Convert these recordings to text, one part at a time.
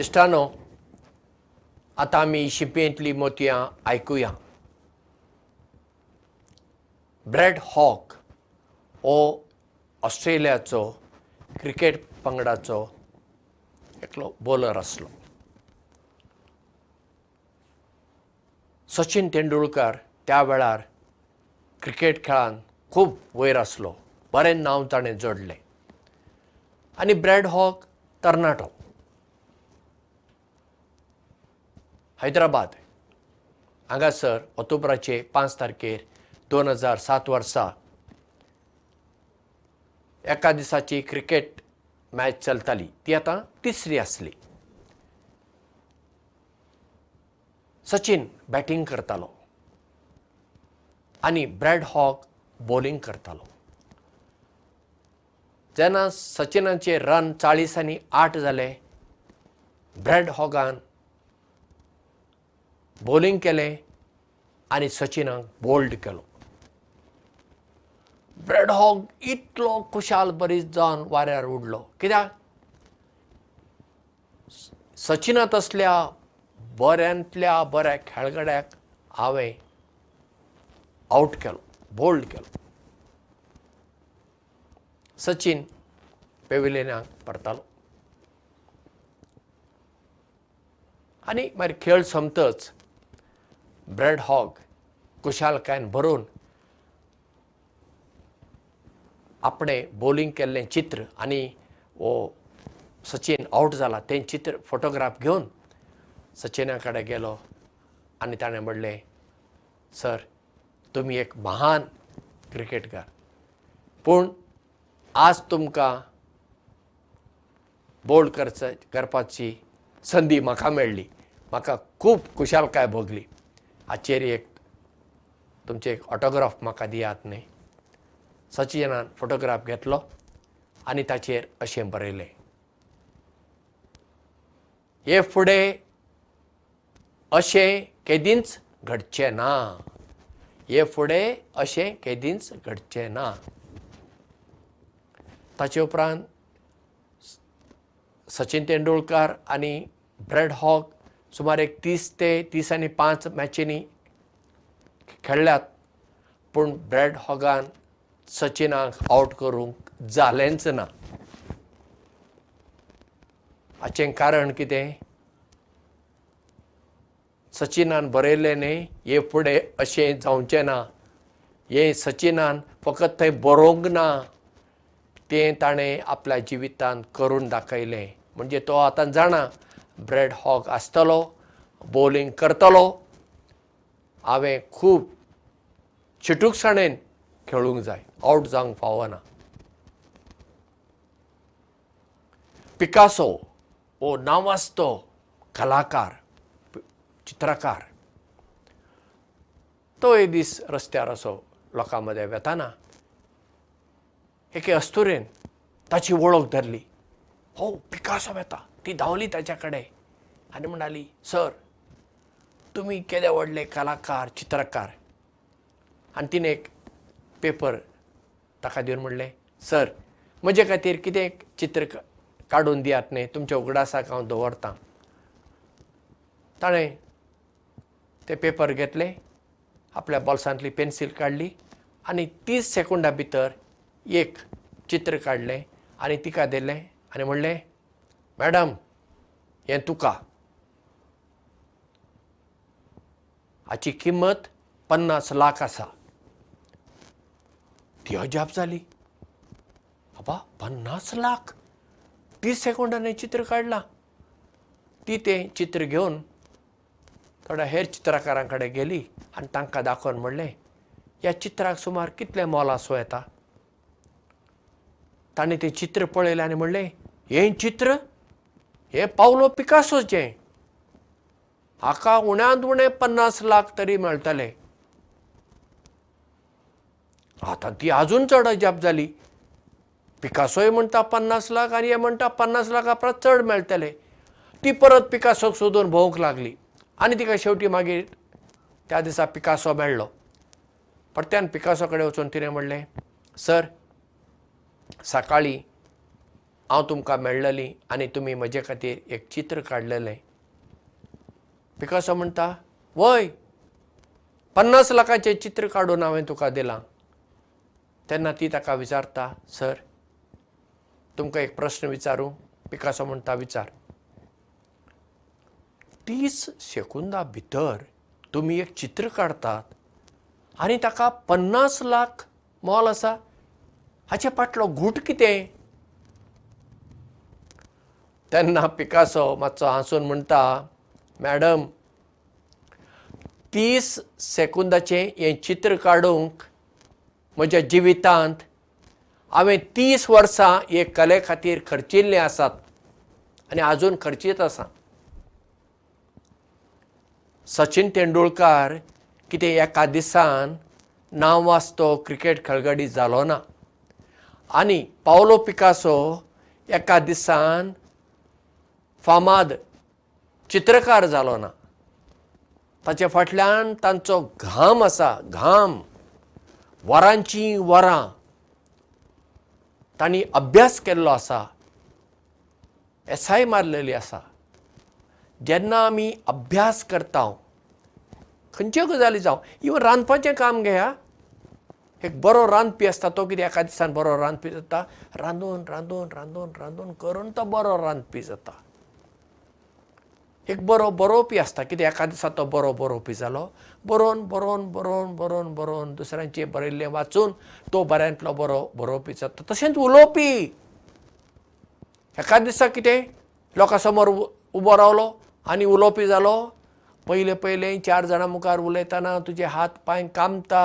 इश्टानो आतां आमी शिंपेंतलीं मोतयां आयकुया. ब्रॅड हॉक हो ऑस्ट्रेलियाचो क्रिकेट पंगडाचो एकलो बॉलर आसलो सचिन तेंडुलकर त्या वेळार क्रिकेट खेळान खूब वयर आसलो बरें नांव ताणें जोडलें. आनी ब्रॅड हॉक तरणाटो हैदराबाद. हांगासर ऑक्टोबराचे पांच तारखेर दोन हजार सात वर्सा एका दिसाची क्रिकेट मॅच चलताली. ती आतां तिसरी आसली. सचिन बॅटींग करतालो. आनी ब्रॅड हॉक बॉलिंग करतालो. जेन्ना सचिनाचे रन चाळीस आनी आठ जाले ब्रॅड हॉगान बॉलिंग केलें आनी सचिनाक बोल्ड केलो. ब्रॅड हॉग इतलो खुशाल बरीच जावन वाऱ्यार उडलो. कित्याक? सचिनांत असल्या बऱ्यांतल्या बऱ्या खेळगड्याक हांवें आवट केलो बोल्ड केलो. सचिन पेविलियनाक परतालो. आनी मागीर खेळ सोंपतच ब्रॅड हॉग कुशालकायेन भरून आपणें बॉलिंग केल्लें चित्र आनी हो सचिन आवट जाला तें चित्र फोटोग्राफ घेवन सचिना कडेन गेलो आनी ताणें म्हणलें सर तुमी एक महान क्रिकेटकार. पूण आज तुमकां बोल्ड करच करपाची संदी म्हाका मेळ्ळी. म्हाका खूब खुशालकाय भोगली हाचेर एक तुमचे एक ऑटोग्राफ म्हाका दियात न्ही. सचिनान फोटोग्राफ घेतलो आनी ताचेर अशें बरयलें. हे फुडें अशें केदींच घडचें ना. हे फुडें अशें केदींच घडचें ना. ताचे उपरांत सचिन तेंडुलकर आनी ब्रॅड हॉक सुमार एक तीस ते तीस आनी पांच मॅचींनी खेळ्ळ्यात पूण ब्रॅड हॉगान सचिनाक आवट करूंक जालेंच ना. हाचें कारण कितें? सचिनान बरयलें न्ही हे फुडें अशें जावचें ना. हें सचिनान फकत थंय बरोवंक ना. तें ताणें आपल्या जिवितांत करून दाखयलें. म्हणजे तो आतां जाणा ब्रॅड हॉक आसतलो बॉलिंग करतलो. हांवें खूब चिटूकसाणेन खेळूंक जाय आवट जावंक फावना. पिकासो हो नांवाजतो कलाकार चित्रकार तो एक दीस रस्त्यार असो लोकां मदें वेताना. एके अस्तुरेन ताची वळख धरली. हो पिकासो वेता ती धांवली ताच्या कडेन आनी म्हणटाली सर तुमी केदे व्हडले कलाकार चित्रकार. आनी तिणें एक पेपर ताका दिवन म्हणलें सर म्हजे खातीर कितें चित्र काडून दियात न्ही तुमच्या उगडासाक हांव दवरतां. ताणें ते पेपर घेतले आपल्या बॉल्सांतली पेन्सील काडली आनी तीस सेकंडां भितर एक चित्र काडलें आनी तिका दिलें आनी म्हणलें मॅडम हें तुका. हाची किंमत पन्नास लाख आसा. ती अजाप जाली. बाबा पन्नास लाख. तीस सेकंडांनी चित्र काडलां ती तें चित्र घेवन थोड्या हेर चित्रकारां कडेन गेली आनी तांकां दाखोवन म्हणलें ह्या चित्राक सुमार कितलें मोल आसूं येता? ताणें तें चित्र पळयलें आनी म्हणलें हें चित्र हें पावलो पिकासोचें. हाका उण्यांत उणें पन्नास लाख तरी मेळटले. आतां ती आजून चड अजाप जाली. पिकासोय म्हणटा पन्नास लाख आनी हें म्हणटा पन्नास लाखा परस चड मेळटले. ती परत पिकासोक सोदून भोवंक लागली. आनी तिका शेवटी मागीर त्या दिसा पिकासो मेळ्ळो. परत्यान पिकासो कडेन वचून तिणें म्हणलें सर सकाळीं हांव तुमकां मेळ्ळली आनी तुमी म्हजे खातीर एक चित्र काडलेलें. पिकासो म्हणटा वय पन्नास लाखाचें चित्र काडून हांवें तुका दिलां. तेन्ना ती ताका विचारता सर तुमकां एक प्रस्न विचारूं? पिकासो म्हणटा विचार. तीस सेकुंदा भितर तुमी एक चित्र काडतात आनी ताका पन्नास लाख मोल आसा. हाचे फाटलो गूट कितें तेन्ना पिकासो मातसो हांसून म्हणटा मॅडम तीस सेकुंदाचें हें चित्र काडूंक म्हज्या जिवितांत हांवें तीस वर्सां हे कले खातीर खर्चिल्लीं आसात आनी आजून खर्चीत आसा. सचिन तेंडुलकार कितें एका दिसान नांव वाजतो क्रिकेट खेळगडी जालो ना. आनी पावलो पिकासो एका दिसान फामाद चित्रकार जालो ना. ताचे फाटल्यान तांचो घाम आसा घाम. वरांची वरां. तांणी अभ्यास केल्लो आसा. एसाय मारलेली आसा. जेन्ना आमी अभ्यास करता खंयच्यो गजाली जावं. इवन रांदपाचें काम घेया एक बरो रांदपी आसता तो कितें एका दिसान बरो रांदपी जाता? रांदून रांदून रांदून रांदून करून तो बरो रांदपी जाता एक बरो बरोवपी आसता. कितें एका दिसा तो बरो बरोवपी जालो बरोवन बरोवन बरोवन बरोवन बरोवन दुसऱ्यांचें बरयल्लें वाचून तो बऱ्यांतलो बरो बरोवपी जाता. तशेंच उलोवपी. एका दिसा कितें लोकां समोर उबो रावलो आनी उलोवपी जालो पयलें पयलें चार जाणां मुखार उलयतना तुजे हात पांय कामता.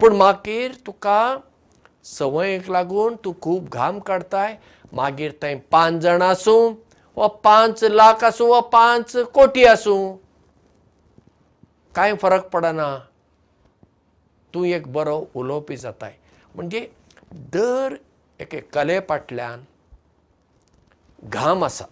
पूण मागीर तुका संवयेक लागून तूं खूब घाम काडताय मागीर थंय पांच जाणां आसूं वा पांच लाख आसूं वा पांच कोटी आसूं कांय फरक पडना. तूं एक बरो उलोवपी जाताय. म्हणजे दर एके कले फाटल्यान घाम आसा.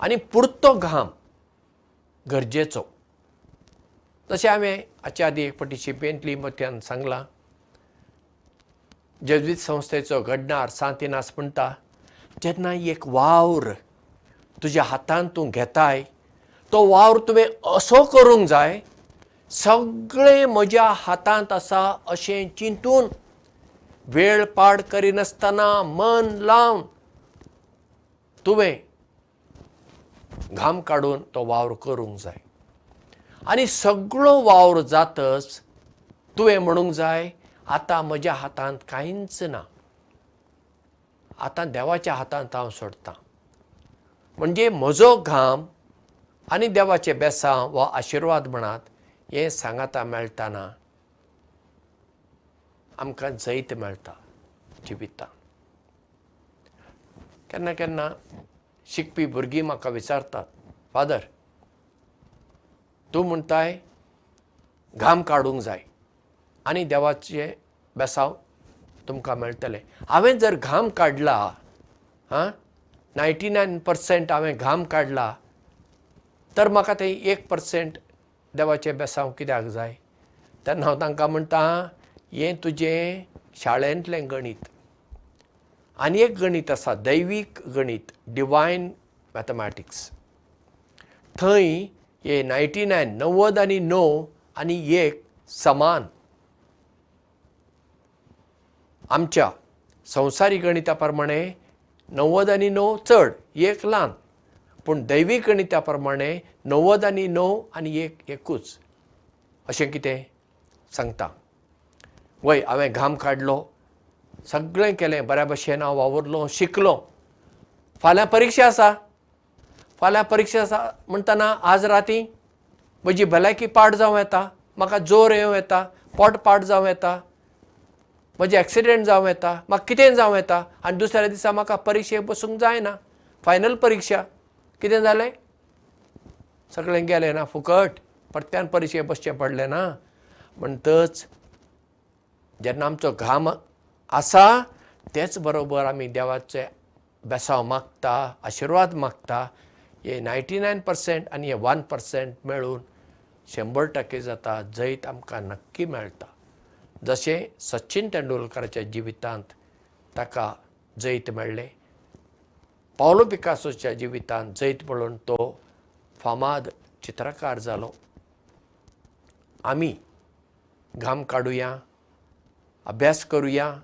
आनी पुरतो घाम गरजेचो. जशें हांवें हाचे आदीं एक फावटी शिपेंतली मत्यान सांगलां जेजवीत संस्थेचो घडणार सांतिनास म्हणटा जेन्ना एक वावर तुज्या हातांत तूं घेताय तो वावर तुवें असो करूंक जाय सगळें म्हज्या हातांत आसा अशें चिंतून वेळ पाड करिनासतना मन लावन तुवें घाम काडून तो वावर करूंक जाय. आनी सगळो वावर जातच तुवें म्हणूंक जाय आतां म्हज्या हातांत कांयच ना आतां देवाच्या हातांत हांव सोडटां म्हणजे म्हजो घाम आनी देवाचे बेसांव वा आशिर्वाद म्हणात हें सांगाता मेळटाना. आमकां जैत मेळटा जिवितांत. केन्ना केन्ना शिकपी भुरगीं म्हाका विचारतात फादर तूं म्हणटाय घाम काडूंक जाय आनी देवाचे बेसांव तुमकां मेळटले. हांवें जर घाम काडला हां? नायन्टी नायन पर्सेंट हांवें घाम काडला तर म्हाका थंय एक पर्सेंट देवाचे बेसांव कित्याक जाय? तेन्ना हांव तांकां म्हणटा हें तुजें शाळेंतलें गणीत आनी एक गणीत आसा दैवीक गणीत डिवायन मॅथमॅटिक्स थंय हे नायन्टी नायन णव्वद आनी णव आनी एक समान आमच्या संवसारीक गणिता प्रमाणे णव्वद आनी णव चड एक ल्हान. पूण दैवीक गणिता प्रमाणे णव्वद आनी णव आनी एक एकूच. अशें कितें? सांगता. वय हांवें घाम काडलो. सगळें केलें बऱ्या भशेन हांव वावुरलो शिकलो. फाल्यां परिक्षा आसा. फाल्यां परिक्षा आसा म्हणटना आज राती म्हजी भलायकी पाड जावं येता. म्हाका जोर येवं येता. पोट पाड जावं येता म्हजें एक्सिडेंट जावं येता म्हाका कितें जावं येता आनी दुसऱ्या दिसा म्हाका परिक्षेक बसूंक जायना. फायनल परिक्षा. कितें जालें? सगळें गेलें ना फुकट. परत्यान परिक्षेक बसचें पडलें ना. म्हणटच जेन्ना आमचो घाम आसा तेच बरोबर आमी देवाचे बेसांव मागता आशिर्वाद मागता. हे नायन्टी नायन पर्सेंट आनी हे वन पर्सेंट मेळून शंबर टक्के जाता जैत आमकां नक्की मेळटा जशें सचिन तेंडुलकराच्या जिवितांत ताका जैत मेळ्ळें पावलो पिकासोच्या जिवितांत जैत म्हणून तो फामाद चित्रकार जालो. आमी घाम काडुया अभ्यास करुया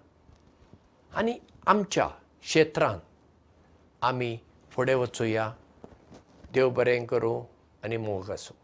आनी आमच्या क्षेत्रांत आमी फुडें वचुया. देव बरें करूं आनी मोग आसूं